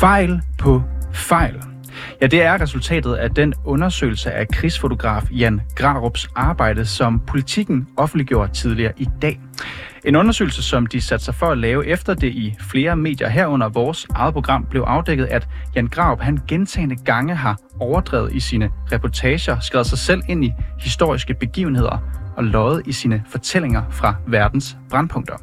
Fejl på fejl. Ja, det er resultatet af den undersøgelse af krigsfotograf Jan Grarups arbejde, som politikken offentliggjorde tidligere i dag. En undersøgelse, som de satte sig for at lave efter det i flere medier herunder vores eget program blev afdækket, at Jan Graup han gentagende gange har overdrevet i sine reportager, skrevet sig selv ind i historiske begivenheder og løjet i sine fortællinger fra verdens brandpunkter.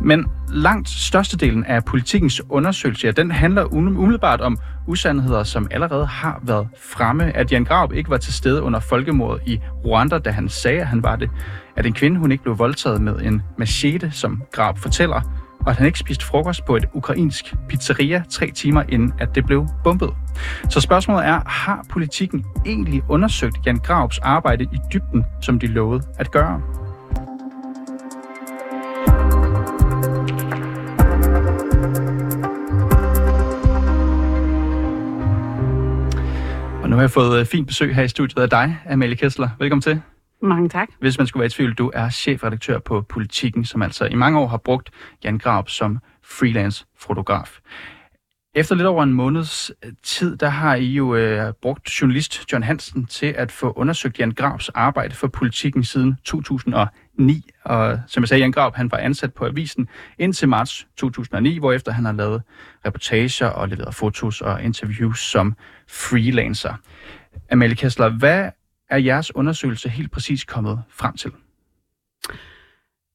Men langt størstedelen af politikens undersøgelse, ja, den handler um-, umiddelbart om usandheder, som allerede har været fremme. At Jan Graup ikke var til stede under folkemordet i Rwanda, da han sagde, at han var det. At en kvinde, hun ikke blev voldtaget med en machete, som Graup fortæller og at han ikke spiste frokost på et ukrainsk pizzeria tre timer inden, at det blev bombet. Så spørgsmålet er, har politikken egentlig undersøgt Jan Graups arbejde i dybden, som de lovede at gøre? Og nu har jeg fået øh, fint besøg her i studiet af dig, Amalie Kessler. Velkommen til. Mange tak. Hvis man skulle være i tvivl, du er chefredaktør på Politiken, som altså i mange år har brugt Jan Graup som freelance fotograf. Efter lidt over en måneds øh, tid, der har I jo øh, brugt journalist John Hansen til at få undersøgt Jan Graups arbejde for politikken siden 2009. Og som jeg sagde, Jan Graup han var ansat på avisen indtil marts 2009, hvorefter han har lavet reportager og leveret fotos og interviews som freelancer. Amalie Kessler, hvad er jeres undersøgelse helt præcis kommet frem til?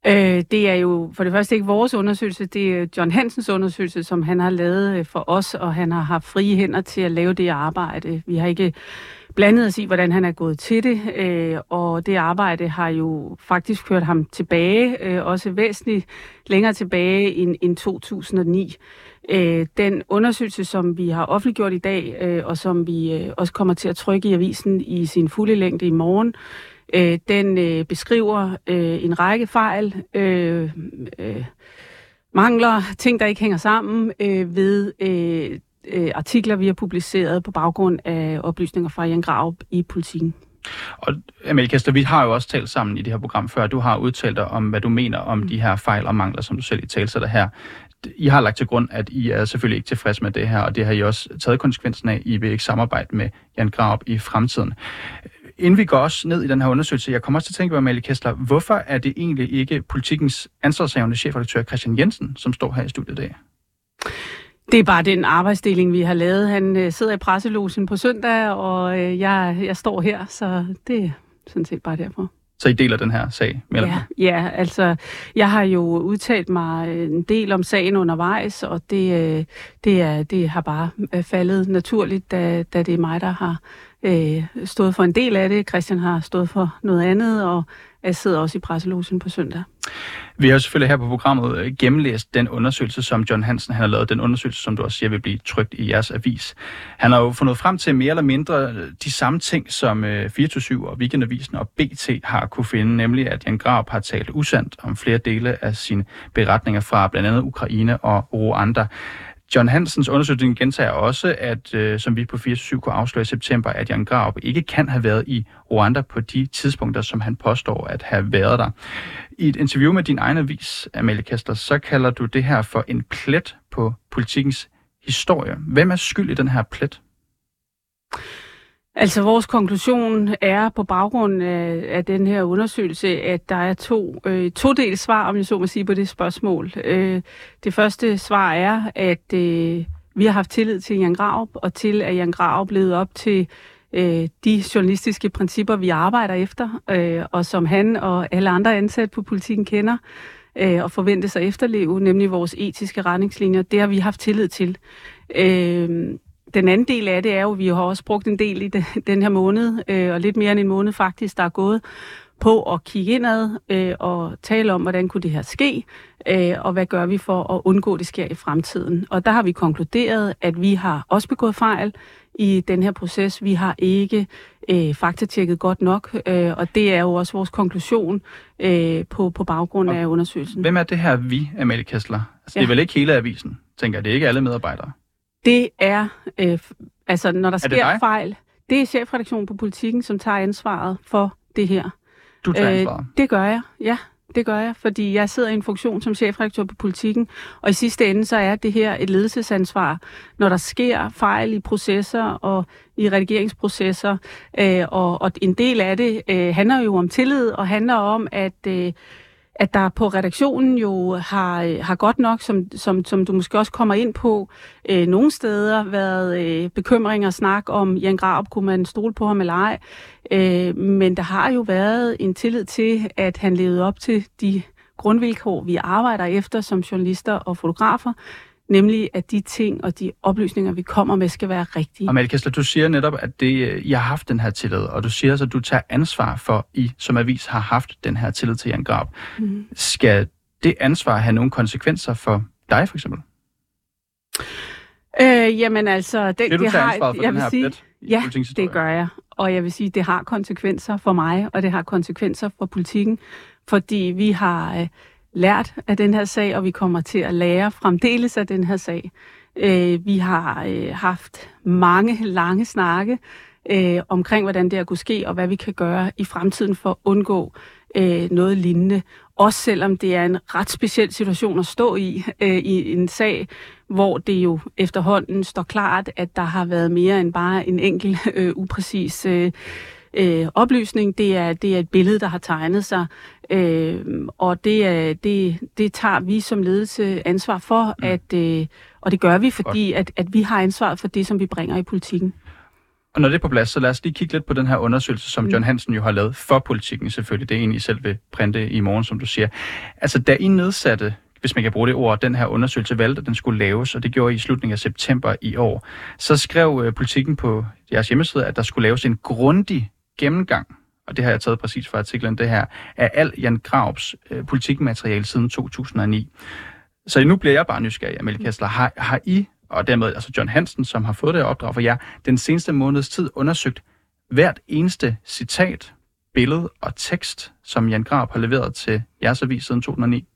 Øh, det er jo for det første ikke vores undersøgelse, det er John Hansens undersøgelse, som han har lavet øh, for os, og han har haft frie hænder til at lave det arbejde. Vi har ikke blandet os i, hvordan han er gået til det, øh, og det arbejde har jo faktisk kørt ham tilbage, øh, også væsentligt længere tilbage end, end 2009. Øh, den undersøgelse, som vi har offentliggjort i dag, øh, og som vi øh, også kommer til at trykke i avisen i sin fulde længde i morgen, øh, den øh, beskriver øh, en række fejl, øh, øh, mangler, ting, der ikke hænger sammen øh, ved øh, øh, artikler, vi har publiceret på baggrund af oplysninger fra Jan Grav i politikken. Og Kester, vi har jo også talt sammen i det her program før. Du har udtalt dig om, hvad du mener om mm. de her fejl og mangler, som du selv i talsætter her. I har lagt til grund, at I er selvfølgelig ikke tilfreds med det her, og det har I også taget konsekvensen af. I vil ikke samarbejde med Jan Graup i fremtiden. Inden vi går også ned i den her undersøgelse, jeg kommer også til at tænke på, Amalie Kessler, hvorfor er det egentlig ikke politikens ansvarshavende chefredaktør Christian Jensen, som står her i studiet i dag? Det er bare den arbejdsdeling, vi har lavet. Han øh, sidder i presselogen på søndag, og øh, jeg, jeg står her, så det er sådan set bare derfor. Så I deler den her sag? Med ja, ja, altså jeg har jo udtalt mig øh, en del om sagen undervejs, og det, øh, det, er, det har bare øh, faldet naturligt, da, da det er mig, der har øh, stået for en del af det. Christian har stået for noget andet, og jeg sidder også i presselogen på søndag. Vi har selvfølgelig her på programmet øh, gennemlæst den undersøgelse, som John Hansen han har lavet. Den undersøgelse, som du også siger, vil blive trygt i jeres avis. Han har jo fundet frem til mere eller mindre øh, de samme ting, som øh, 24 og Weekendavisen og BT har kunne finde, nemlig at Jan Graup har talt usandt om flere dele af sine beretninger fra blandt andet Ukraine og Rwanda. John Hansens undersøgelse gentager også, at øh, som vi på 47 kunne afsløre i september, at Jan Graup ikke kan have været i Rwanda på de tidspunkter, som han påstår at have været der. I et interview med din egen avis, Amalie Kester, så kalder du det her for en plet på politikens historie. Hvem er skyld i den her plet? Altså vores konklusion er på baggrund af, af den her undersøgelse, at der er to, øh, to del svar, om jeg så må sige, på det spørgsmål. Øh, det første svar er, at øh, vi har haft tillid til Jan Graup, og til at Jan Graup blev op til øh, de journalistiske principper, vi arbejder efter, øh, og som han og alle andre ansatte på politikken kender øh, og forventes at efterleve, nemlig vores etiske retningslinjer. Det har vi haft tillid til. Øh, den anden del af det er jo, at vi har også brugt en del i den her måned, øh, og lidt mere end en måned faktisk, der er gået på at kigge indad øh, og tale om, hvordan kunne det her ske, øh, og hvad gør vi for at undgå, at det sker i fremtiden. Og der har vi konkluderet, at vi har også begået fejl i den her proces. Vi har ikke øh, faktatjekket godt nok, øh, og det er jo også vores konklusion øh, på, på baggrund og af undersøgelsen. Hvem er det her vi, Amalie Kessler? Altså, ja. Det er vel ikke hele avisen, tænker jeg. Det er ikke alle medarbejdere. Det er, øh, altså når der er sker det fejl, det er chefredaktionen på politikken, som tager ansvaret for det her. Du tager øh, ansvaret? det gør jeg, ja. det gør jeg, fordi jeg sidder i en funktion som chefredaktør på politikken, og i sidste ende så er det her et ledelsesansvar, når der sker fejl i processer og i redigeringsprocesser, øh, og, og en del af det øh, handler jo om tillid, og handler om, at øh, at der på redaktionen jo har, øh, har godt nok, som, som, som du måske også kommer ind på, øh, nogle steder været øh, bekymring og snak om, Jan Graup, kunne man stole på ham eller ej? Øh, men der har jo været en tillid til, at han levede op til de grundvilkår, vi arbejder efter som journalister og fotografer, nemlig at de ting og de oplysninger, vi kommer med, skal være rigtige. Og Kessler, du siger netop, at det, I har haft den her tillid, og du siger også, at du tager ansvar for, I som avis har haft den her tillid til Jan Grab. Mm. Skal det ansvar have nogle konsekvenser for dig, for eksempel? Øh, jamen altså, det, det har, for jeg den her sige, Ja, det gør jeg. Og jeg vil sige, det har konsekvenser for mig, og det har konsekvenser for politikken, fordi vi har... Øh, lært af den her sag, og vi kommer til at lære fremdeles af den her sag. Øh, vi har øh, haft mange lange snakke øh, omkring, hvordan det her kunne ske, og hvad vi kan gøre i fremtiden for at undgå øh, noget lignende. Også selvom det er en ret speciel situation at stå i, øh, i en sag, hvor det jo efterhånden står klart, at der har været mere end bare en enkelt øh, upræcis øh, øh, oplysning. Det er, det er et billede, der har tegnet sig, øh, og det, det, det tager vi som ledelse ansvar for, mm. at, øh, og det gør vi, fordi at, at vi har ansvar for det, som vi bringer i politikken. Og når det er på plads, så lad os lige kigge lidt på den her undersøgelse, som mm. John Hansen jo har lavet for politikken selvfølgelig. Det er egentlig selv vil printe i morgen, som du siger. Altså, da I nedsatte hvis man kan bruge det ord, den her undersøgelse valgte, at den skulle laves, og det gjorde I i slutningen af september i år. Så skrev øh, politikken på jeres hjemmeside, at der skulle laves en grundig gennemgang, og det har jeg taget præcis fra artiklen, det her, af al Jan Graups øh, politikmateriale siden 2009. Så nu bliver jeg bare nysgerrig, Amelie mm. Kessler. Har, har I, og dermed altså John Hansen, som har fået det opdrag for jer, den seneste måneds tid undersøgt hvert eneste citat, billede og tekst, som Jan Graup har leveret til jeres avis siden 2009?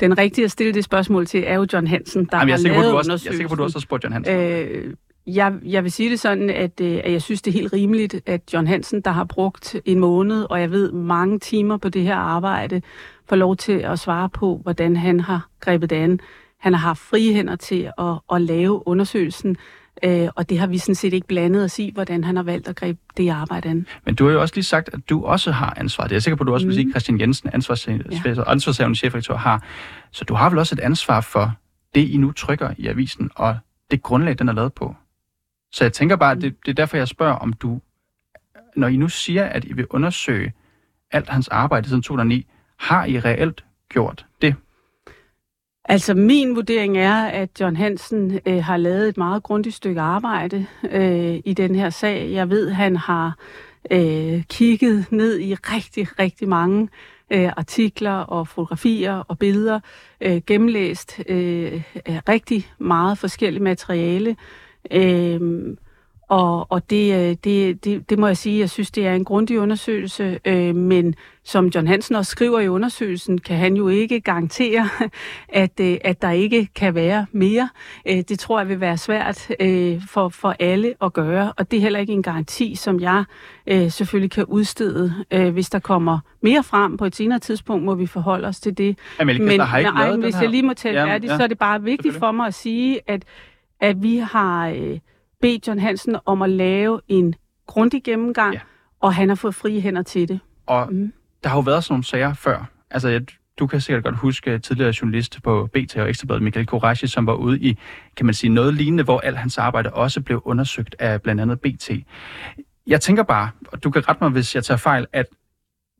Den rigtige at stille det spørgsmål til er jo John Hansen, der Jamen, jeg har lavet også, Jeg er sikker på, at du også har spurgt John Hansen. Øh, jeg, jeg vil sige det sådan, at, øh, at jeg synes, det er helt rimeligt, at John Hansen, der har brugt en måned, og jeg ved mange timer på det her arbejde, får lov til at svare på, hvordan han har grebet det an. Han har haft frie hænder til at, at lave undersøgelsen, øh, og det har vi sådan set ikke blandet os i, hvordan han har valgt at gribe det arbejde an. Men du har jo også lige sagt, at du også har ansvar. Det er jeg sikker på, at du også mm. vil sige, at Christian Jensen, ansvarshavende ja. chefredaktør, har. Så du har vel også et ansvar for det, I nu trykker i avisen, og det grundlag, den er lavet på. Så jeg tænker bare, at det, det er derfor, jeg spørger, om du, når I nu siger, at I vil undersøge alt hans arbejde siden 2009, har I reelt gjort det? Altså min vurdering er, at John Hansen øh, har lavet et meget grundigt stykke arbejde øh, i den her sag. Jeg ved, han har øh, kigget ned i rigtig, rigtig mange øh, artikler og fotografier og billeder, øh, gennemlæst øh, rigtig meget forskelligt materiale, Øhm, og og det, øh, det, det, det må jeg sige, jeg synes, det er en grundig undersøgelse, øh, men som John Hansen også skriver i undersøgelsen, kan han jo ikke garantere, at, øh, at der ikke kan være mere. Øh, det tror jeg vil være svært for, for alle at gøre, og det er heller ikke en garanti, som jeg selvfølgelig kan udstede. Hvis der kommer mere frem på et senere tidspunkt, må vi forholde os til det. Amelika, men har ikke nej, hvis jeg lige må tale færdigt, ja, så er det bare vigtigt for mig at sige, at at vi har øh, bedt John Hansen om at lave en grundig gennemgang, ja. og han har fået frie hænder til det. Og mm. der har jo været sådan nogle sager før. Altså, jeg, du kan sikkert godt huske tidligere journalist på BT og Ekstrabladet, Michael Korashi, som var ude i, kan man sige, noget lignende, hvor al hans arbejde også blev undersøgt af blandt andet BT. Jeg tænker bare, og du kan rette mig, hvis jeg tager fejl, at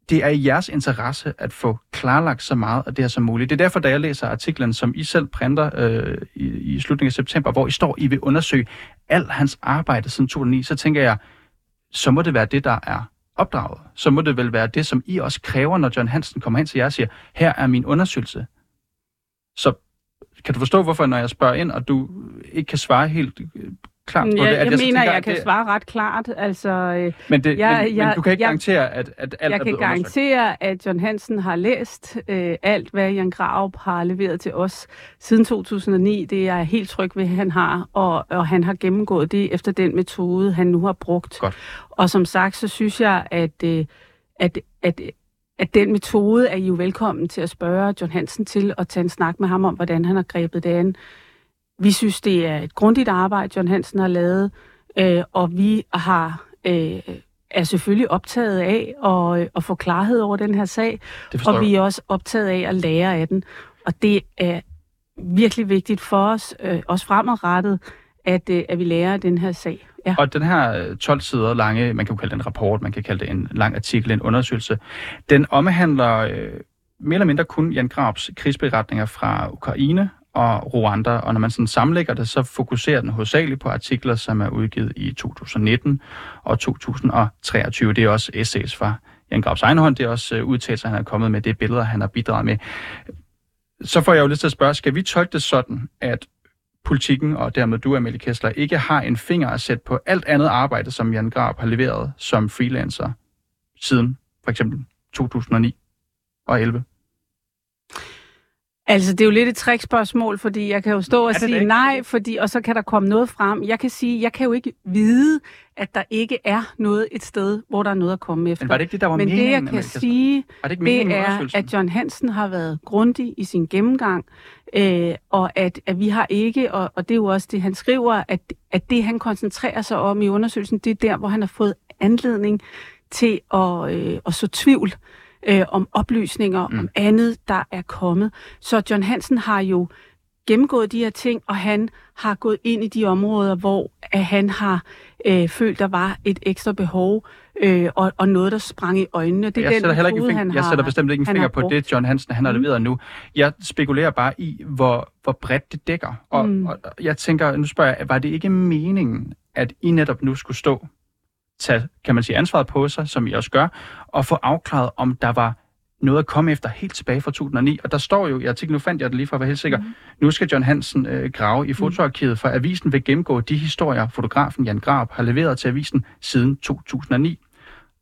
det er i jeres interesse at få klarlagt så meget af det her som muligt. Det er derfor, da jeg læser artiklen, som I selv printer øh, i, i slutningen af september, hvor I står, I vil undersøge al hans arbejde siden 2009, så tænker jeg, så må det være det, der er opdraget. Så må det vel være det, som I også kræver, når John Hansen kommer hen til jer og siger, her er min undersøgelse. Så kan du forstå, hvorfor, når jeg spørger ind, og du ikke kan svare helt øh, klart på ja, det? At jeg, jeg mener, jeg kan det... svare ret klart. Altså, øh, men, det, jeg, men, jeg, men du kan ikke jeg, garantere, at, at alt Jeg er kan garantere, at John Hansen har læst øh, alt, hvad Jan Graup har leveret til os siden 2009. Det er jeg helt tryg ved, at han har, og, og han har gennemgået det efter den metode, han nu har brugt. Godt. Og som sagt, så synes jeg, at, øh, at, at at den metode er I jo velkommen til at spørge John Hansen til at tage en snak med ham om, hvordan han har grebet det an. Vi synes, det er et grundigt arbejde, John Hansen har lavet, øh, og vi har øh, er selvfølgelig optaget af at, at få klarhed over den her sag, og vi er også optaget af at lære af den. Og det er virkelig vigtigt for os, øh, også fremadrettet, at, øh, at vi lærer af den her sag. Ja. Og den her 12 sider lange, man kan jo kalde det en rapport, man kan kalde det en lang artikel, en undersøgelse, den omhandler øh, mere eller mindre kun Jan Grabs krigsberetninger fra Ukraine og Rwanda, og når man sådan sammenlægger det, så fokuserer den hovedsageligt på artikler, som er udgivet i 2019 og 2023. Det er også essays fra Jan Grabs egen hånd, det er også øh, udtalelser, han er kommet med, det er billeder, han har bidraget med. Så får jeg jo lidt til at spørge, skal vi tolke det sådan, at politikken, og dermed du, Amelie Kessler, ikke har en finger at sætte på alt andet arbejde, som Jan Grab har leveret som freelancer siden for eksempel 2009 og 11? Altså, det er jo lidt et trickspørgsmål, fordi jeg kan jo stå og sige nej, fordi, og så kan der komme noget frem. Jeg kan sige, jeg kan jo ikke vide, at der ikke er noget et sted, hvor der er noget at komme efter. Men var det ikke det, der var Men meningen, det, jeg kan sige, det, ikke det er, at John Hansen har været grundig i sin gennemgang, øh, og at, at vi har ikke, og, og det er jo også det, han skriver, at, at det, han koncentrerer sig om i undersøgelsen, det er der, hvor han har fået anledning til at, øh, at så tvivl øh, om oplysninger, mm. om andet, der er kommet. Så John Hansen har jo gennemgået de her ting, og han har gået ind i de områder, hvor at han har øh, følt, der var et ekstra behov, øh, og, og noget, der sprang i øjnene. Det er jeg den sætter metode, ikke han Jeg sætter bestemt ikke en finger på det, John Hansen han har mm. leveret nu. Jeg spekulerer bare i, hvor, hvor bredt det dækker. Og, mm. og jeg tænker, nu spørger jeg, var det ikke meningen, at I netop nu skulle stå tage, kan man sige, ansvaret på sig, som I også gør, og få afklaret, om der var noget at komme efter helt tilbage fra 2009. Og der står jo i artiklen, nu fandt jeg det lige for at være helt sikker, mm. nu skal John Hansen øh, grave i fotoarkivet, for avisen vil gennemgå de historier, fotografen Jan Grab har leveret til avisen siden 2009.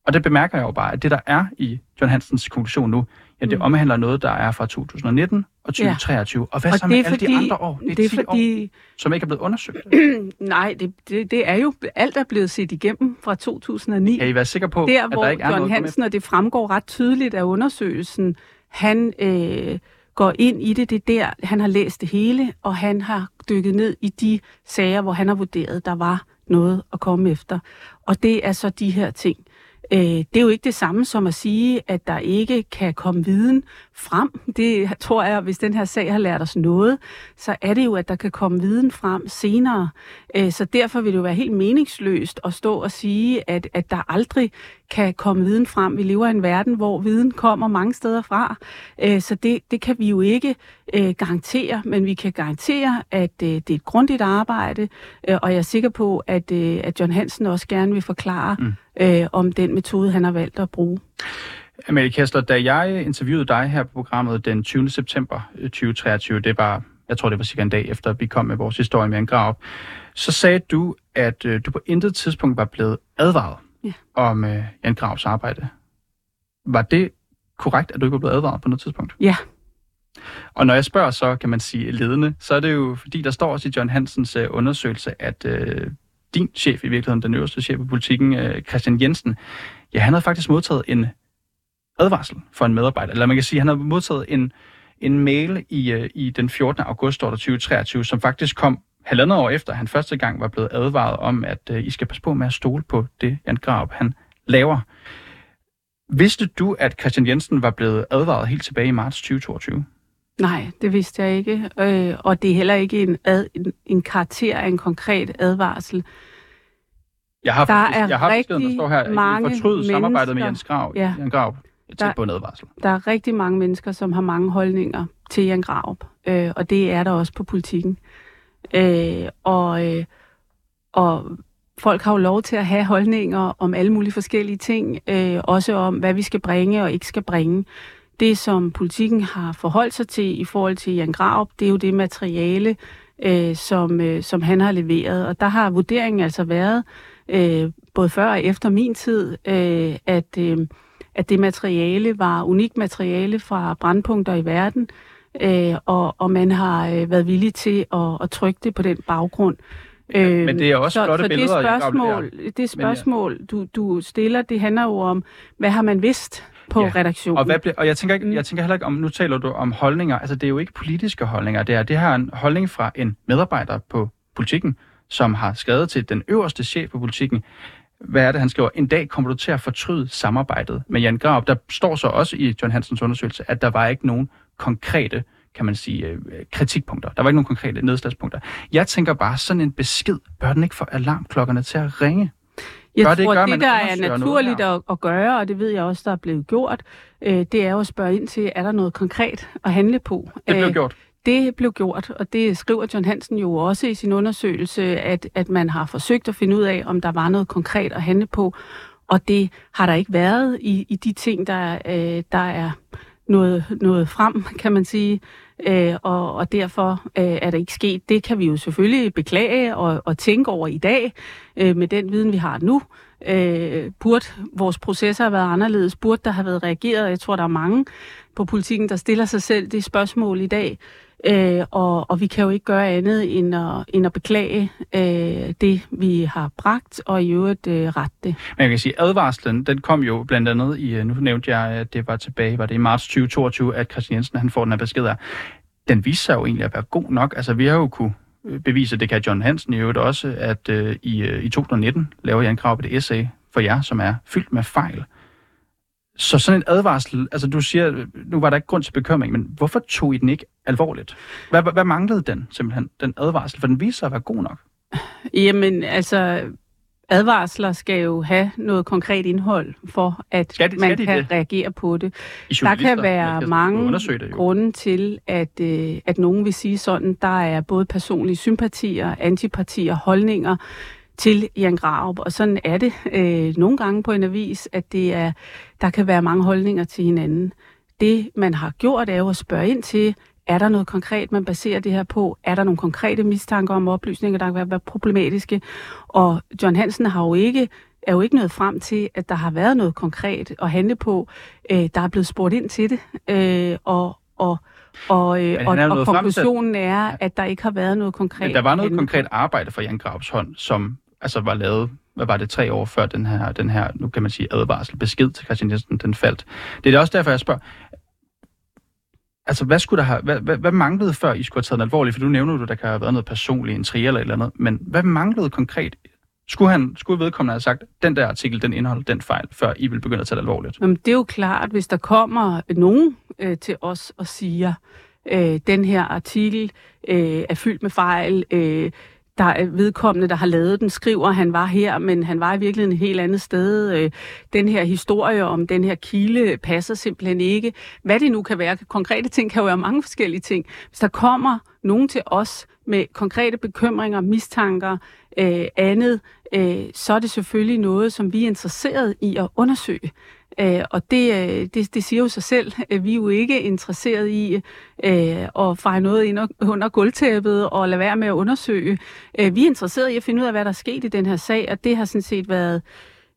Og det bemærker jeg jo bare, at det der er i John Hansens konklusion nu, ja, det mm. omhandler noget, der er fra 2019 og 2023. Ja. Og hvad og så med alle fordi, de andre år? Det er, det er 10 fordi, år, som ikke er blevet undersøgt. Nej, det, det, det er jo, alt er blevet set igennem fra 2009. Kan I være sikre på, der, at der ikke er John noget Hansen, og det fremgår ret tydeligt af undersøgelsen, han øh, går ind i det, det er der, han har læst det hele, og han har dykket ned i de sager, hvor han har vurderet, der var noget at komme efter. Og det er så de her ting. Øh, det er jo ikke det samme som at sige, at der ikke kan komme viden frem. Det tror jeg, hvis den her sag har lært os noget, så er det jo, at der kan komme viden frem senere. Øh, så derfor vil det jo være helt meningsløst at stå og sige, at, at der aldrig kan komme viden frem. Vi lever i en verden, hvor viden kommer mange steder fra, øh, så det, det kan vi jo ikke øh, garantere, men vi kan garantere, at øh, det er et grundigt arbejde, øh, og jeg er sikker på, at, øh, at John Hansen også gerne vil forklare mm øh, om den metode, han har valgt at bruge. Amalie Kessler, da jeg interviewede dig her på programmet den 20. september 2023, det var, jeg tror det var cirka en dag efter, at vi kom med vores historie med en grav, så sagde du, at øh, du på intet tidspunkt var blevet advaret ja. om øh, Jan Gravs arbejde. Var det korrekt, at du ikke var blevet advaret på noget tidspunkt? Ja. Og når jeg spørger så, kan man sige ledende, så er det jo, fordi der står også i John Hansens øh, undersøgelse, at øh, din chef, i virkeligheden den øverste chef i politikken, øh, Christian Jensen, ja, han havde faktisk modtaget en advarsel for en medarbejder. Eller man kan sige, at han havde modtaget en, en mail i, øh, i den 14. august 2023, som faktisk kom halvandet år efter, han første gang var blevet advaret om, at øh, I skal passe på med at stole på det, Jan Graup han laver. Vidste du, at Christian Jensen var blevet advaret helt tilbage i marts 2022? Nej, det vidste jeg ikke. Øh, og det er heller ikke en, ad, en, en karakter af en konkret advarsel. Jeg har, der faktisk, jeg har rigtig der står her, mange fortryd samarbejdet med Jens Grav, ja, Jan Grav der, på en advarsel. Der er rigtig mange mennesker, som har mange holdninger til Jan Grav, øh, og det er der også på politikken. Øh, og, øh, og folk har jo lov til at have holdninger om alle mulige forskellige ting, øh, også om, hvad vi skal bringe og ikke skal bringe. Det, som politikken har forholdt sig til i forhold til Jan Graup, det er jo det materiale, øh, som, øh, som han har leveret. Og der har vurderingen altså været, øh, både før og efter min tid, øh, at, øh, at det materiale var unikt materiale fra brandpunkter i verden, øh, og, og man har øh, været villig til at, at trykke det på den baggrund. Øh, men det er også så, flotte så billeder. Det spørgsmål, det spørgsmål du, du stiller, det handler jo om, hvad har man vidst? På ja. redaktionen. Og, hvad ble, og jeg, tænker ikke, mm. jeg tænker heller ikke om, nu taler du om holdninger, altså det er jo ikke politiske holdninger, det er, det her en holdning fra en medarbejder på politikken, som har skrevet til den øverste chef på politikken, hvad er det, han skriver? En dag kommer du til at fortryde samarbejdet med Jan Graup. Der står så også i John Hansens undersøgelse, at der var ikke nogen konkrete kan man sige, øh, kritikpunkter. Der var ikke nogen konkrete nedslagspunkter. Jeg tænker bare, sådan en besked, bør den ikke få alarmklokkerne til at ringe? Jeg bør tror, det, det der er naturligt at, at gøre, og det ved jeg også, der er blevet gjort, øh, det er jo at spørge ind til, er der noget konkret at handle på? Det blev gjort. Det blev gjort, og det skriver John Hansen jo også i sin undersøgelse, at, at man har forsøgt at finde ud af, om der var noget konkret at handle på. Og det har der ikke været i, i de ting, der, øh, der er noget, noget frem, kan man sige. Øh, og, og derfor øh, er der ikke sket. Det kan vi jo selvfølgelig beklage og, og tænke over i dag øh, med den viden, vi har nu. Øh, burde vores processer have været anderledes? Burde der have været reageret? Jeg tror, der er mange på politikken, der stiller sig selv det spørgsmål i dag. Øh, og, og vi kan jo ikke gøre andet end at, end at beklage øh, det, vi har bragt, og i øvrigt øh, rette det. Men jeg kan sige, advarslen, den kom jo blandt andet i, øh, nu nævnte jeg, at det var tilbage, var det i marts 2022, at Christian Jensen han får den her besked af. Den viser sig jo egentlig at være god nok. Altså, vi har jo kunne øh, bevise, det kan John Hansen i øvrigt også, at øh, i, øh, i 2019 laver jeg en krav på det essay for jer, som er fyldt med fejl. Så sådan en advarsel, altså du siger, nu var der ikke grund til bekymring, men hvorfor tog I den ikke alvorligt? Hvad, hvad, manglede den simpelthen, den advarsel? For den viser sig at være god nok. Jamen, altså, advarsler skal jo have noget konkret indhold, for at skal de, skal man de kan det? reagere på det. Der kan være mange det, grunde til, at, øh, at nogen vil sige sådan, der er både personlige sympatier, antipatier, holdninger, til Jan Graup, og sådan er det øh, nogle gange på en avis, at det er, der kan være mange holdninger til hinanden. Det, man har gjort, er jo at spørge ind til, er der noget konkret, man baserer det her på? Er der nogle konkrete mistanker om oplysninger, der kan være problematiske? Og John Hansen har jo ikke er jo ikke nået frem til, at der har været noget konkret at handle på. Øh, der er blevet spurgt ind til det, øh, og, og og, øh, og, og konklusionen er, at der ikke har været noget konkret. Men der var noget konkret arbejde fra Jan Graups hånd, som altså var lavet, hvad var det, tre år før den her, den her nu kan man sige, advarsel, besked til Christian Jensen, den faldt. Det er også derfor, jeg spørger, altså hvad skulle der have, hvad, hvad, hvad manglede før I skulle have taget den alvorligt? For du nævner du, der kan have været noget personligt, en tri eller et eller andet, men hvad manglede konkret? Skulle, han, skulle vedkommende have sagt, den der artikel, den indeholder den fejl, før I vil begynde at tage det alvorligt? Jamen, det er jo klart, hvis der kommer nogen øh, til os og siger, øh, den her artikel øh, er fyldt med fejl, øh, der er vedkommende, der har lavet den, skriver, at han var her, men han var i virkeligheden et helt andet sted. Øh, den her historie om den her kilde passer simpelthen ikke. Hvad det nu kan være, konkrete ting kan jo være mange forskellige ting. Hvis der kommer nogen til os med konkrete bekymringer, mistanker, øh, andet, øh, så er det selvfølgelig noget, som vi er interesseret i at undersøge. Øh, og det, øh, det, det siger jo sig selv, at vi er jo ikke interesseret i øh, at fejre noget ind under gulvtæppet og lade være med at undersøge. Øh, vi er interesseret i at finde ud af, hvad der er sket i den her sag, og det har sådan set været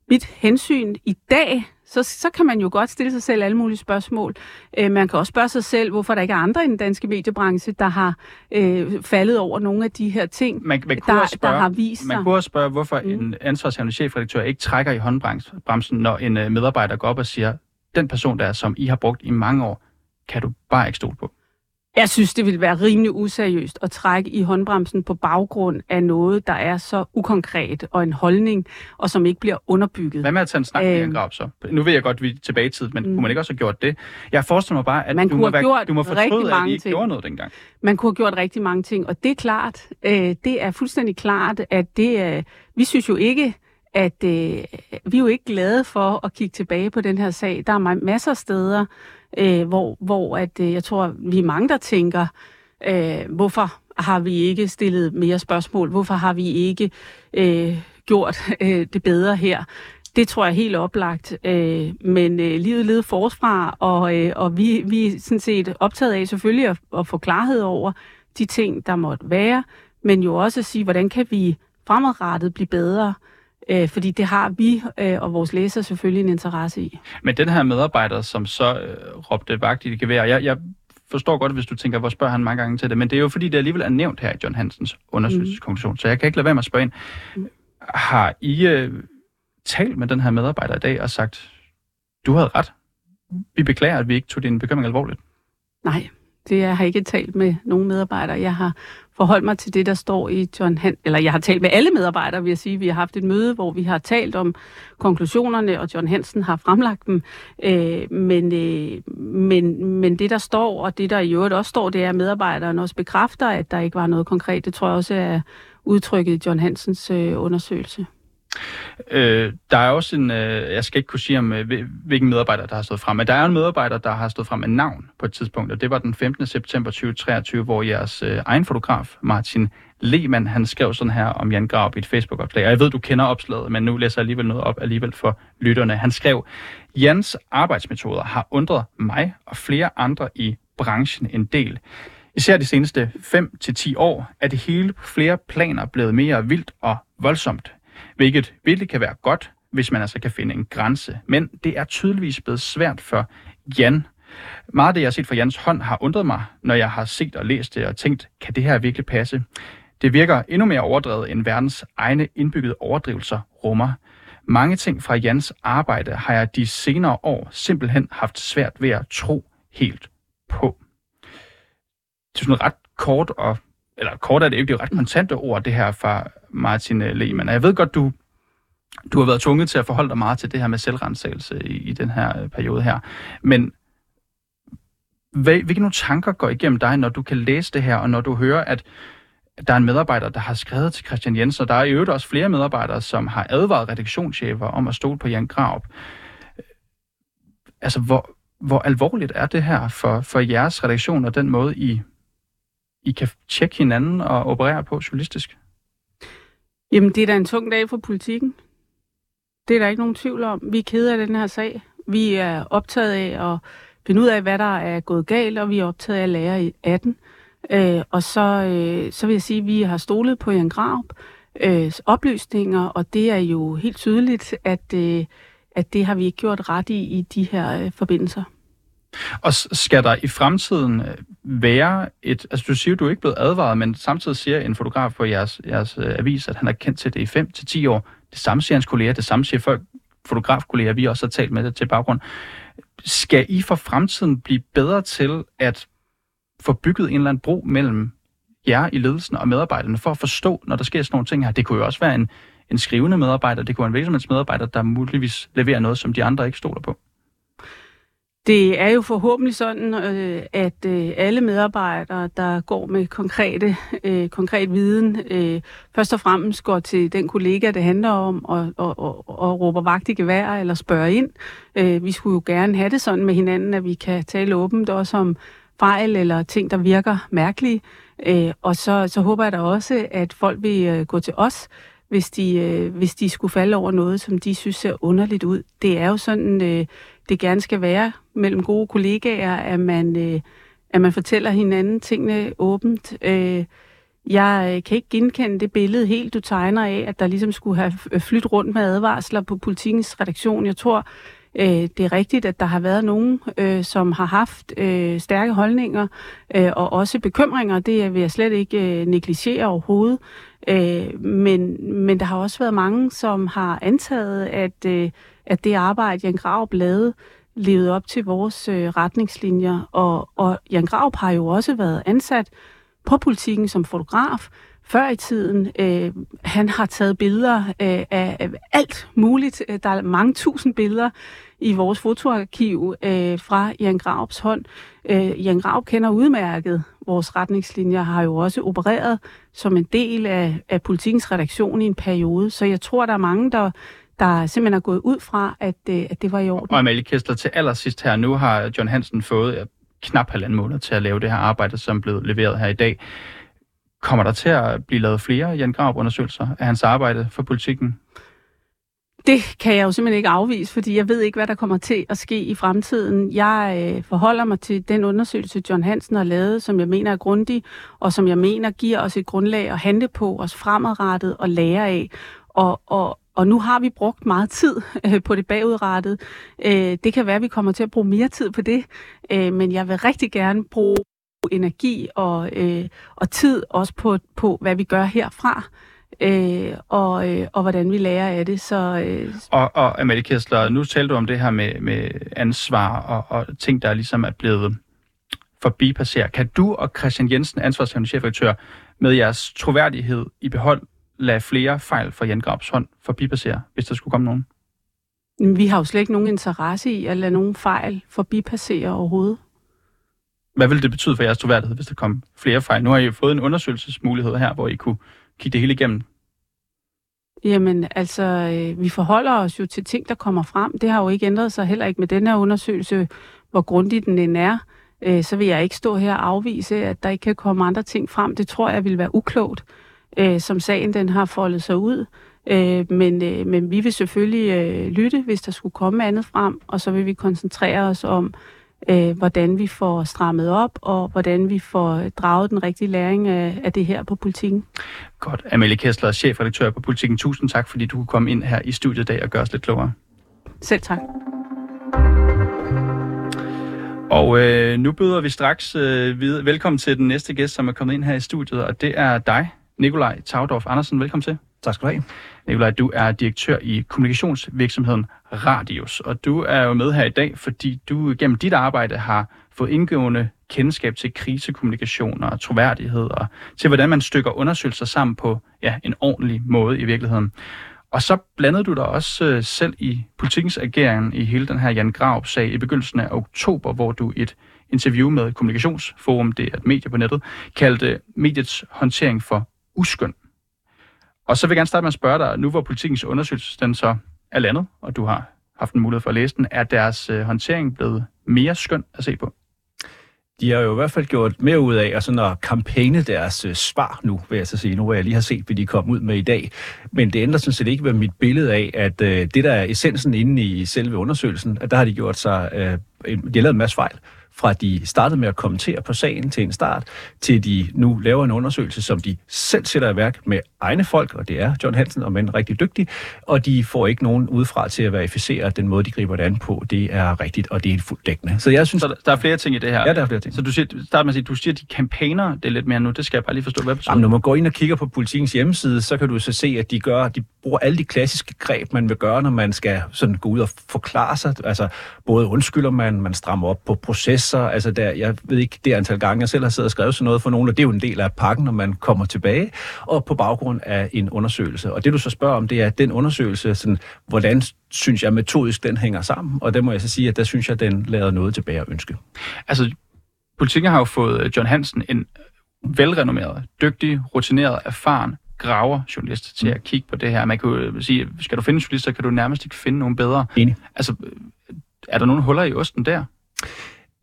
mit hensyn i dag, så, så kan man jo godt stille sig selv alle mulige spørgsmål. Øh, man kan også spørge sig selv, hvorfor der ikke er andre i den danske mediebranche, der har øh, faldet over nogle af de her ting, man, man der, spørge, der har vist sig. Man kunne også spørge, hvorfor mm. en ansvarshavende chefredaktør ikke trækker i håndbremsen, når en øh, medarbejder går op og siger, den person der, som I har brugt i mange år, kan du bare ikke stole på. Jeg synes, det ville være rimelig useriøst at trække i håndbremsen på baggrund af noget, der er så ukonkret og en holdning, og som ikke bliver underbygget. Hvad med at tage en snak med Jan Grab så? Nu ved jeg godt, at vi er tilbage i tid, men mm. kunne man ikke også have gjort det? Jeg forestiller mig bare, at man du, må være, du må fortryde, at I ikke ting. gjorde noget dengang. Man kunne have gjort rigtig mange ting, og det er klart, øh, det er fuldstændig klart, at det, øh, vi synes jo ikke, at øh, vi er jo ikke glade for at kigge tilbage på den her sag. Der er masser af steder, øh, hvor, hvor at, øh, jeg tror, vi er mange, der tænker, øh, hvorfor har vi ikke stillet mere spørgsmål? Hvorfor har vi ikke øh, gjort øh, det bedre her? Det tror jeg er helt oplagt. Øh, men øh, livet leder forfra, og, øh, og vi, vi er sådan set optaget af selvfølgelig at, at få klarhed over de ting, der måtte være, men jo også at sige, hvordan kan vi fremadrettet blive bedre? Øh, fordi det har vi øh, og vores læsere selvfølgelig en interesse i. Men den her medarbejder, som så øh, råbte vagt i det gevær, jeg, jeg forstår godt, hvis du tænker, hvor spørger han mange gange til det, men det er jo fordi, det alligevel er nævnt her i John Hansens undersøgelseskonklusion, mm. så jeg kan ikke lade være med at spørge ind. Mm. Har I øh, talt med den her medarbejder i dag og sagt, du havde ret? vi beklager, at vi ikke tog din bekymring alvorligt. Nej, det jeg har ikke talt med nogen medarbejdere. Jeg har forholde mig til det, der står i John Han eller jeg har talt med alle medarbejdere, vil jeg sige. Vi har haft et møde, hvor vi har talt om konklusionerne, og John Hansen har fremlagt dem. Øh, men, øh, men, men det, der står, og det, der i øvrigt også står, det er, at medarbejderen også bekræfter, at der ikke var noget konkret. Det tror jeg også er udtrykket i John Hansens øh, undersøgelse. Øh, der er også en, øh, jeg skal ikke kunne sige om, øh, hvilken medarbejder, der har stået frem, men der er en medarbejder, der har stået frem med navn på et tidspunkt, og det var den 15. september 2023, hvor jeres øh, egen fotograf, Martin Lehmann, han skrev sådan her om Jan Graup i et Facebook-opslag, og jeg ved, du kender opslaget, men nu læser jeg alligevel noget op alligevel for lytterne. Han skrev, Jans arbejdsmetoder har undret mig og flere andre i branchen en del. Især de seneste 5-10 år er det hele på flere planer blevet mere vildt og voldsomt hvilket virkelig kan være godt, hvis man altså kan finde en grænse. Men det er tydeligvis blevet svært for Jan. Meget af det, jeg har set fra Jans hånd, har undret mig, når jeg har set og læst det og tænkt, kan det her virkelig passe? Det virker endnu mere overdrevet, end verdens egne indbyggede overdrivelser rummer. Mange ting fra Jans arbejde har jeg de senere år simpelthen haft svært ved at tro helt på. Det er sådan ret kort og eller kort er det ikke, det er jo ret kontante ord, det her fra Martin øh, Lehmann. Lehmann. Jeg ved godt, du, du har været tvunget til at forholde dig meget til det her med selvrensagelse i, i den her øh, periode her. Men hvad, hvilke nogle tanker går igennem dig, når du kan læse det her, og når du hører, at der er en medarbejder, der har skrevet til Christian Jensen, og der er i øvrigt også flere medarbejdere, som har advaret redaktionschefer om at stole på Jan Graup. Altså, hvor, hvor alvorligt er det her for, for jeres redaktion og den måde, I i kan tjekke hinanden og operere på journalistisk? Jamen, det er da en tung dag for politikken. Det er der ikke nogen tvivl om. Vi er kede af den her sag. Vi er optaget af at finde ud af, hvad der er gået galt, og vi er optaget af at lære af den. Øh, og så, øh, så vil jeg sige, at vi har stolet på Jan Graup øh, oplysninger, og det er jo helt tydeligt, at, øh, at det har vi ikke gjort ret i i de her øh, forbindelser. Og skal der i fremtiden øh, være et... Altså, du siger, du er ikke blevet advaret, men samtidig siger en fotograf på jeres, jeres øh, avis, at han har kendt til det i 5-10 år. Det samme siger hans kolleger, det samme siger folk, fotografkolleger, vi også har talt med det til baggrund. Skal I for fremtiden blive bedre til at få bygget en eller anden bro mellem jer i ledelsen og medarbejderne, for at forstå, når der sker sådan nogle ting her? Det kunne jo også være en, en skrivende medarbejder, det kunne være en virksomhedsmedarbejder, der muligvis leverer noget, som de andre ikke stoler på. Det er jo forhåbentlig sådan, øh, at øh, alle medarbejdere, der går med konkrete, øh, konkret viden, øh, først og fremmest går til den kollega, det handler om, og, og, og, og råber vagt i gevær eller spørger ind. Øh, vi skulle jo gerne have det sådan med hinanden, at vi kan tale åbent også om fejl eller ting, der virker mærkelige. Øh, og så, så håber jeg da også, at folk vil øh, gå til os, hvis de, øh, hvis de skulle falde over noget, som de synes ser underligt ud. Det er jo sådan... Øh, det gerne skal være mellem gode kollegaer, at man, øh, at man fortæller hinanden tingene åbent. Øh, jeg øh, kan ikke genkende det billede helt, du tegner af, at der ligesom skulle have flyttet rundt med advarsler på politikens redaktion. Jeg tror, øh, det er rigtigt, at der har været nogen, øh, som har haft øh, stærke holdninger øh, og også bekymringer. Det vil jeg slet ikke øh, negligere overhovedet. Øh, men, men der har også været mange, som har antaget, at, øh, at det arbejde, Jan Graup lavede, levede op til vores øh, retningslinjer. Og, og Jan Graup har jo også været ansat på politikken som fotograf før i tiden. Øh, han har taget billeder øh, af, af alt muligt. Øh, der er mange tusind billeder i vores fotoarkiv øh, fra Jan Graups hånd. Øh, Jan Graup kender udmærket vores retningslinjer, har jo også opereret som en del af, af politikens redaktion i en periode. Så jeg tror, der er mange, der, der simpelthen er gået ud fra, at, øh, at det var i orden. Og Amalie Kessler, til allersidst her, nu har John Hansen fået knap halvanden måned til at lave det her arbejde, som er blevet leveret her i dag. Kommer der til at blive lavet flere Jan Graup-undersøgelser af hans arbejde for politikken? Det kan jeg jo simpelthen ikke afvise, fordi jeg ved ikke, hvad der kommer til at ske i fremtiden. Jeg øh, forholder mig til den undersøgelse, John Hansen har lavet, som jeg mener er grundig, og som jeg mener giver os et grundlag at handle på, os fremadrettet og lære af. Og, og, og nu har vi brugt meget tid øh, på det bagudrettede. Øh, det kan være, at vi kommer til at bruge mere tid på det, øh, men jeg vil rigtig gerne bruge energi og, øh, og tid også på, på, hvad vi gør herfra. øh, og, øh, og hvordan vi lærer af det. Så, øh, og, og Amalie Kessler, nu talte du om det her med, med ansvar og, og ting, der ligesom er blevet forbipasseret. Kan du og Christian Jensen, ansvarshavende chefredaktør, med jeres troværdighed i behold, lade flere fejl fra Jan Grabs hånd forbipassere, hvis der skulle komme nogen? Vi har jo slet ikke nogen interesse i at lade nogen fejl forbipassere overhovedet. Hvad vil det betyde for jeres troværdighed, hvis der kom flere fejl? Nu har I fået en undersøgelsesmulighed her, hvor I kunne kigge det hele igennem. Jamen, altså, øh, vi forholder os jo til ting, der kommer frem. Det har jo ikke ændret sig heller ikke med den her undersøgelse, hvor grundig den end er. Øh, så vil jeg ikke stå her og afvise, at der ikke kan komme andre ting frem. Det tror jeg vil være uklogt, øh, som sagen den har foldet sig ud. Øh, men, øh, men vi vil selvfølgelig øh, lytte, hvis der skulle komme andet frem, og så vil vi koncentrere os om, øh, hvordan vi får strammet op, og hvordan vi får draget den rigtige læring af, af det her på politikken. Godt. Amalie Kessler, chefredaktør på Politikken. Tusind tak, fordi du kunne komme ind her i studiet i dag og gøre os lidt klogere. Selv tak. Og øh, nu byder vi straks øh, videre. Velkommen til den næste gæst, som er kommet ind her i studiet, og det er dig, Nikolaj Tagdorf Andersen. Velkommen til. Tak skal du have. Nikolaj, du er direktør i kommunikationsvirksomheden Radius, og du er jo med her i dag, fordi du gennem dit arbejde har fået indgående kendskab til krisekommunikation og troværdighed, og til hvordan man stykker undersøgelser sammen på ja, en ordentlig måde i virkeligheden. Og så blandede du dig også øh, selv i politikens ageren i hele den her Jan Graup-sag i begyndelsen af oktober, hvor du et interview med Kommunikationsforum, det er et medie på nettet, kaldte mediets håndtering for uskøn. Og så vil jeg gerne starte med at spørge dig, nu hvor politikens undersøgelse den så er landet, og du har haft en mulighed for at læse den, er deres øh, håndtering blevet mere skøn at se på? De har jo i hvert fald gjort mere ud af at, sådan at kampagne deres øh, svar nu, vil jeg så sige, nu hvor jeg lige har set, hvad de kom ud med i dag. Men det ændrer sådan set ikke ved mit billede af, at øh, det der er essensen inde i selve undersøgelsen, at der har de gjort sig, øh, de har lavet en masse fejl fra de startede med at kommentere på sagen til en start, til de nu laver en undersøgelse, som de selv sætter i værk med egne folk, og det er John Hansen, og men rigtig dygtig, og de får ikke nogen udefra til at verificere, at den måde, de griber det an på, det er rigtigt, og det er fuldt dækkende. Så jeg synes... Så der er flere ting i det her? Ja, der er flere ting. Så du siger, start med at sige, du siger, at de kampagner det er lidt mere nu, det skal jeg bare lige forstå, hvad betyder Jamen, når man går ind og kigger på politikens hjemmeside, så kan du så se, at de gør, de bruger alle de klassiske greb, man vil gøre, når man skal sådan gå ud og forklare sig. Altså, både undskylder man, man strammer op på processer, altså der, jeg ved ikke det antal gange, jeg selv har siddet og skrevet sådan noget for nogen, og det er jo en del af pakken, når man kommer tilbage, og på baggrund af en undersøgelse. Og det du så spørger om, det er den undersøgelse, sådan, hvordan synes jeg metodisk den hænger sammen, og der må jeg så sige, at der synes jeg, den lader noget tilbage at ønske. Altså, politikken har jo fået øh, John Hansen, en velrenommeret, dygtig, rutineret, erfaren graver journalist til mm. at kigge på det her. Man kan jo sige, skal du finde journalister, kan du nærmest ikke finde nogen bedre. Enig. Altså, er der nogle huller i osten der?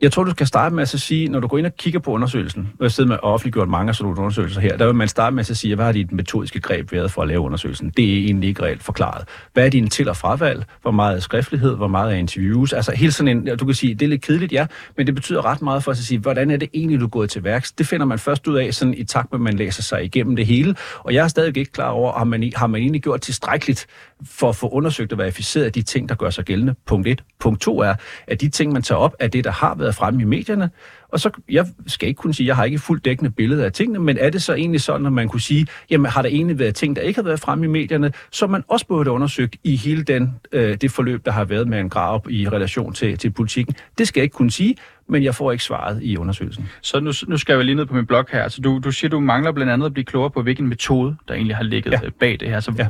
Jeg tror, du skal starte med at sige, når du går ind og kigger på undersøgelsen, og jeg sidder med offentliggjort mange af sådan undersøgelser her, der vil man starte med at sige, hvad har dit metodiske greb været for at lave undersøgelsen? Det er egentlig ikke reelt forklaret. Hvad er din til- og fravalg? Hvor meget er skriftlighed? Hvor meget er interviews? Altså helt sådan en, du kan sige, det er lidt kedeligt, ja, men det betyder ret meget for at sige, hvordan er det egentlig, du er gået til værks? Det finder man først ud af sådan i takt med, at man læser sig igennem det hele. Og jeg er stadig ikke klar over, har man, har man egentlig gjort tilstrækkeligt for at få undersøgt og verificeret de ting, der gør sig gældende. Punkt 1. Punkt 2 er, at de ting, man tager op, er det, der har været fremme i medierne. Og så, jeg skal ikke kunne sige, jeg har ikke fuldt dækkende billede af tingene, men er det så egentlig sådan, at man kunne sige, jamen har der egentlig været ting, der ikke har været fremme i medierne, som man også burde undersøgt i hele den, øh, det forløb, der har været med en grav i relation til, til politikken? Det skal jeg ikke kunne sige, men jeg får ikke svaret i undersøgelsen. Så nu, nu skal jeg lige ned på min blog her. Altså, du, du siger, du mangler blandt andet at blive klogere på, hvilken metode, der egentlig har ligget ja. bag det her. Så ja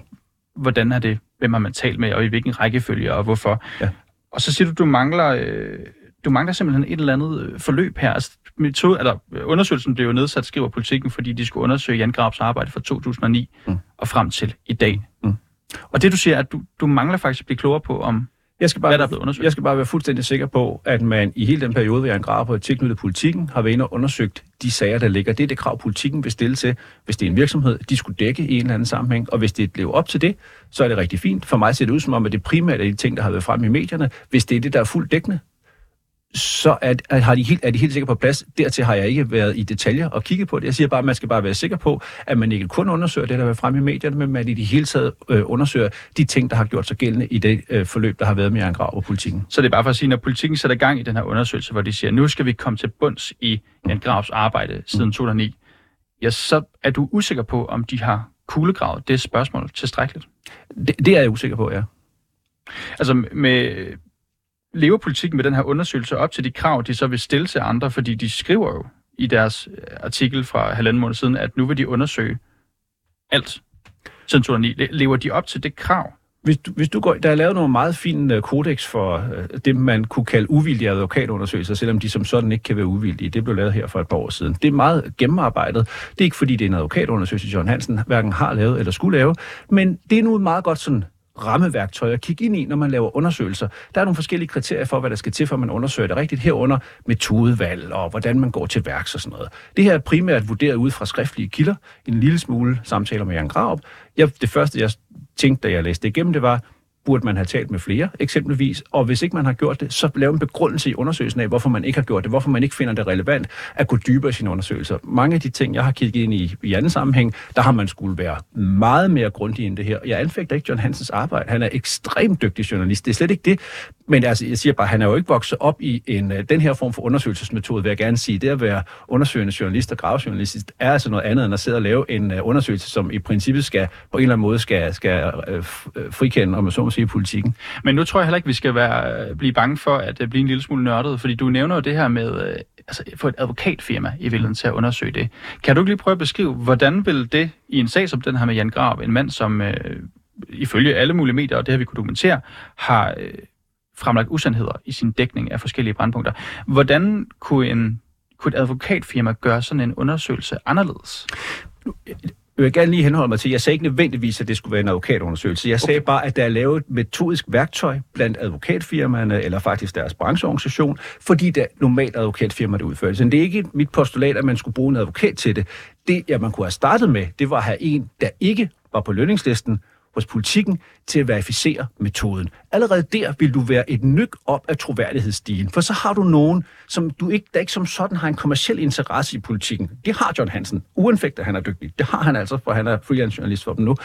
hvordan er det, hvem har man talt med, og i hvilken rækkefølge, og hvorfor. Ja. Og så siger du, du mangler, øh, du mangler simpelthen et eller andet øh, forløb her. Altså, metode, eller, undersøgelsen blev jo nedsat, skriver politikken, fordi de skulle undersøge Jan Grabs arbejde fra 2009 mm. og frem til i dag. Mm. Og det du siger, at du, du mangler faktisk at blive klogere på, om jeg skal, bare, hvad der er blevet undersøgt. jeg skal bare være fuldstændig sikker på, at man i hele den periode, hvor jeg graver på tilknyttet politikken, har været inde og undersøgt de sager, der ligger. Det er det krav, politikken vil stille til, hvis det er en virksomhed, de skulle dække i en eller anden sammenhæng. Og hvis det lever op til det, så er det rigtig fint. For mig ser det ud som om, at det primært er de ting, der har været frem i medierne. Hvis det er det, der er fuldt dækkende, så er, er, har de helt, er de helt sikkert på plads. Dertil har jeg ikke været i detaljer og kigge på det. Jeg siger bare, at man skal bare være sikker på, at man ikke kun undersøger det, der har frem i medierne, men at i det hele taget øh, undersøger de ting, der har gjort sig gældende i det øh, forløb, der har været med Jan Grav og politikken. Så det er bare for at sige, når politikken sætter gang i den her undersøgelse, hvor de siger, nu skal vi komme til bunds i Jan Gravs arbejde siden 2009, ja, så er du usikker på, om de har kuglegravet det spørgsmål tilstrækkeligt? Det, det er jeg usikker på, ja. Altså med lever politikken med den her undersøgelse op til de krav, de så vil stille til andre, fordi de skriver jo i deres øh, artikel fra halvanden måned siden, at nu vil de undersøge alt siden 2009. Lever de op til det krav? Hvis du, hvis du går, der er lavet nogle meget fine øh, kodex for øh, det, man kunne kalde uvildige advokatundersøgelser, selvom de som sådan ikke kan være uvildige. Det blev lavet her for et par år siden. Det er meget gennemarbejdet. Det er ikke fordi, det er en advokatundersøgelse, John Hansen hverken har lavet eller skulle lave, men det er nu meget godt sådan rammeværktøj at kigge ind i, når man laver undersøgelser. Der er nogle forskellige kriterier for, hvad der skal til, for at man undersøger det rigtigt herunder metodevalg og hvordan man går til værks og sådan noget. Det her er primært vurderet ud fra skriftlige kilder, en lille smule samtaler med Jan Graup. Jeg, det første, jeg tænkte, da jeg læste det igennem, det var, burde man have talt med flere, eksempelvis. Og hvis ikke man har gjort det, så lave en begrundelse i undersøgelsen af, hvorfor man ikke har gjort det, hvorfor man ikke finder det relevant at gå dybere i sine undersøgelser. Mange af de ting, jeg har kigget ind i i anden sammenhæng, der har man skulle være meget mere grundig end det her. Jeg anfægter ikke John Hansens arbejde. Han er ekstremt dygtig journalist. Det er slet ikke det. Men altså, jeg siger bare, han er jo ikke vokset op i en, øh, den her form for undersøgelsesmetode, vil jeg gerne sige. Det at være undersøgende journalist og gravejournalist er altså noget andet end at sidde og lave en øh, undersøgelse, som i princippet skal på en eller anden måde skal, skal øh, frikende, om man så må sige, politikken. Men nu tror jeg heller ikke, vi skal være, blive bange for at blive en lille smule nørdet, fordi du nævner jo det her med altså, få et advokatfirma i virkeligheden til at undersøge det. Kan du ikke lige prøve at beskrive, hvordan vil det i en sag som den her med Jan Grav, en mand, som ifølge alle mulige medier, og det har vi kunne dokumentere, har øh, fremlagt usandheder i sin dækning af forskellige brandpunkter. Hvordan kunne, en, kunne et advokatfirma gøre sådan en undersøgelse anderledes? Jeg vil gerne lige henholde mig til, jeg sagde ikke nødvendigvis, at det skulle være en advokatundersøgelse. Jeg sagde okay. bare, at der er lavet et metodisk værktøj blandt advokatfirmaerne, eller faktisk deres brancheorganisation, fordi det er normalt advokatfirma, der udfører. Så det er ikke mit postulat, at man skulle bruge en advokat til det. Det, ja, man kunne have startet med, det var at have en, der ikke var på lønningslisten, hos politikken til at verificere metoden. Allerede der vil du være et nyk op af troværdighedsstigen, for så har du nogen, som du ikke, der ikke som sådan har en kommersiel interesse i politikken. Det har John Hansen, uanfægtet at han er dygtig. Det har han altså, for han er freelance journalist for dem nu.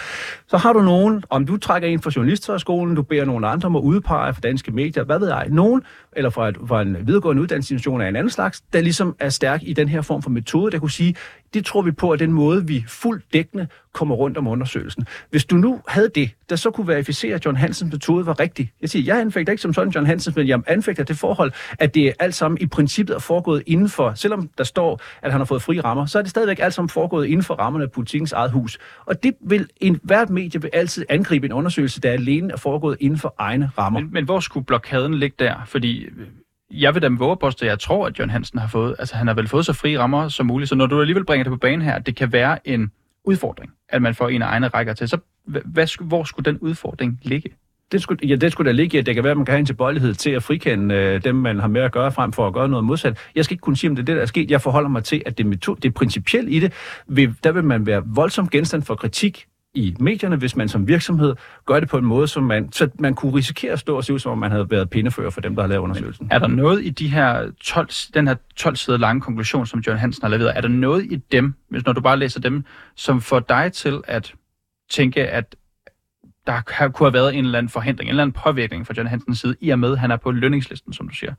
Så har du nogen, om du trækker en fra journalisterskolen, du beder nogle andre om at udpege for danske medier, hvad ved jeg, nogen, eller fra, et, fra en videregående uddannelsesinstitution af en anden slags, der ligesom er stærk i den her form for metode, der kunne sige, det tror vi på, at den måde, vi fuldt dækkende kommer rundt om undersøgelsen. Hvis du nu havde det, der så kunne verificere, at John Hansens metode var rigtig. Jeg siger, jeg anfægter ikke som sådan John Hansens, men jeg anfægter det forhold, at det er alt sammen i princippet er foregået inden for, selvom der står, at han har fået fri rammer, så er det stadigvæk alt sammen foregået inden for rammerne af politikens eget hus. Og det vil en, hvert medie vil altid angribe en undersøgelse, der alene er foregået inden for egne rammer. Men, men hvor skulle blokaden ligge der? Fordi øh, jeg vil da med på, at jeg tror, at John Hansen har fået, altså han har vel fået så frie rammer som muligt, så når du alligevel bringer det på banen her, det kan være en udfordring, at man får en af egne rækker til, så hvad, hvor skulle den udfordring ligge? Det skulle, ja, det skulle da ligge at det kan være, at man kan have en tilbøjelighed til at frikende øh, dem, man har med at gøre, frem for at gøre noget modsat. Jeg skal ikke kunne sige, om det er det, der er sket. Jeg forholder mig til, at det, metode, det principielle i det, vil, der vil man være voldsomt genstand for kritik i medierne, hvis man som virksomhed gør det på en måde, som man, så man kunne risikere at stå og se ud, som om man havde været pindefører for dem, der har lavet undersøgelsen. Men er der noget i de her 12, den her 12 sider lange konklusion, som John Hansen har leveret, er der noget i dem, hvis når du bare læser dem, som får dig til at tænke, at der kunne have været en eller anden forhindring, en eller anden påvirkning fra John Hansens side, i og med, at han er på lønningslisten, som du siger?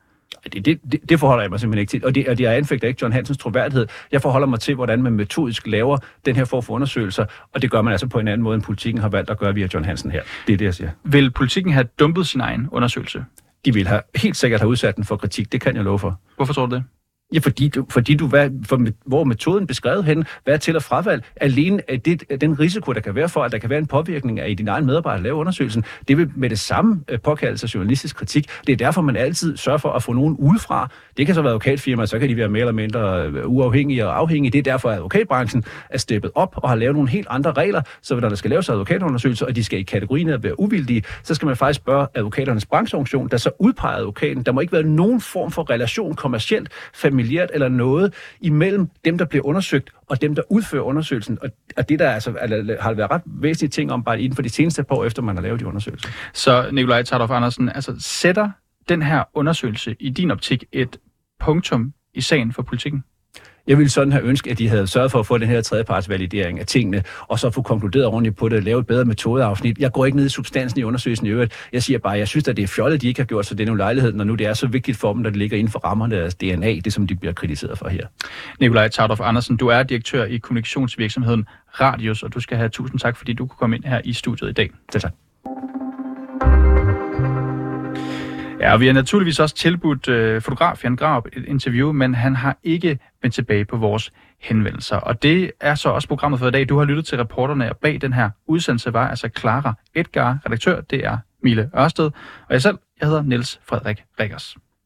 Det, det, det, forholder jeg mig simpelthen ikke til. Og det, og det er anfægter ikke John Hansens troværdighed. Jeg forholder mig til, hvordan man metodisk laver den her form for undersøgelser, og det gør man altså på en anden måde, end politikken har valgt at gøre via John Hansen her. Det er det, jeg siger. Vil politikken have dumpet sin egen undersøgelse? De vil have, helt sikkert have udsat den for kritik, det kan jeg love for. Hvorfor tror du det? Ja, fordi du, fordi du hvad, for, hvor metoden beskrevet hen, hvad er til at fravalg, alene er det, øh, den risiko, der kan være for, at der kan være en påvirkning af i din egen medarbejder at lave undersøgelsen, det vil med det samme øh, påkalde sig journalistisk kritik. Det er derfor, man altid sørger for at få nogen udefra. Det kan så være advokatfirmaer, så kan de være mere eller mindre uafhængige og afhængige. Det er derfor, at advokatbranchen er steppet op og har lavet nogle helt andre regler, så når der skal laves advokatundersøgelser, og de skal i kategorien at være uvildige, så skal man faktisk spørge advokaternes brancheorganisation, der så udpeger advokaten. Der må ikke være nogen form for relation kommercielt, familiært eller noget imellem dem, der bliver undersøgt, og dem, der udfører undersøgelsen. Og, og det der altså, har været ret væsentlige ting om bare inden for de seneste par år, efter man har lavet de undersøgelser. Så Nikolaj Tardoff Andersen, altså sætter den her undersøgelse i din optik et punktum i sagen for politikken? Jeg ville sådan have ønsket, at de havde sørget for at få den her tredjepartsvalidering af tingene, og så få konkluderet ordentligt på det, lave et bedre metodeafsnit. Jeg går ikke ned i substansen i undersøgelsen i øvrigt. Jeg siger bare, at jeg synes, at det er fjollet, at de ikke har gjort sig den lejlighed, når nu det er så vigtigt for dem, at det ligger inden for rammerne af deres DNA, det som de bliver kritiseret for her. Nikolaj Tardorf Andersen, du er direktør i kommunikationsvirksomheden Radius, og du skal have tusind tak, fordi du kunne komme ind her i studiet i dag. Selv tak. Ja, og vi har naturligvis også tilbudt øh, fotograf Jan Grab et interview, men han har ikke vendt tilbage på vores henvendelser. Og det er så også programmet for i dag. Du har lyttet til reporterne, og bag den her udsendelse var altså Clara Edgar, redaktør, det er Mille Ørsted, og jeg selv, jeg hedder Niels Frederik Rikkers.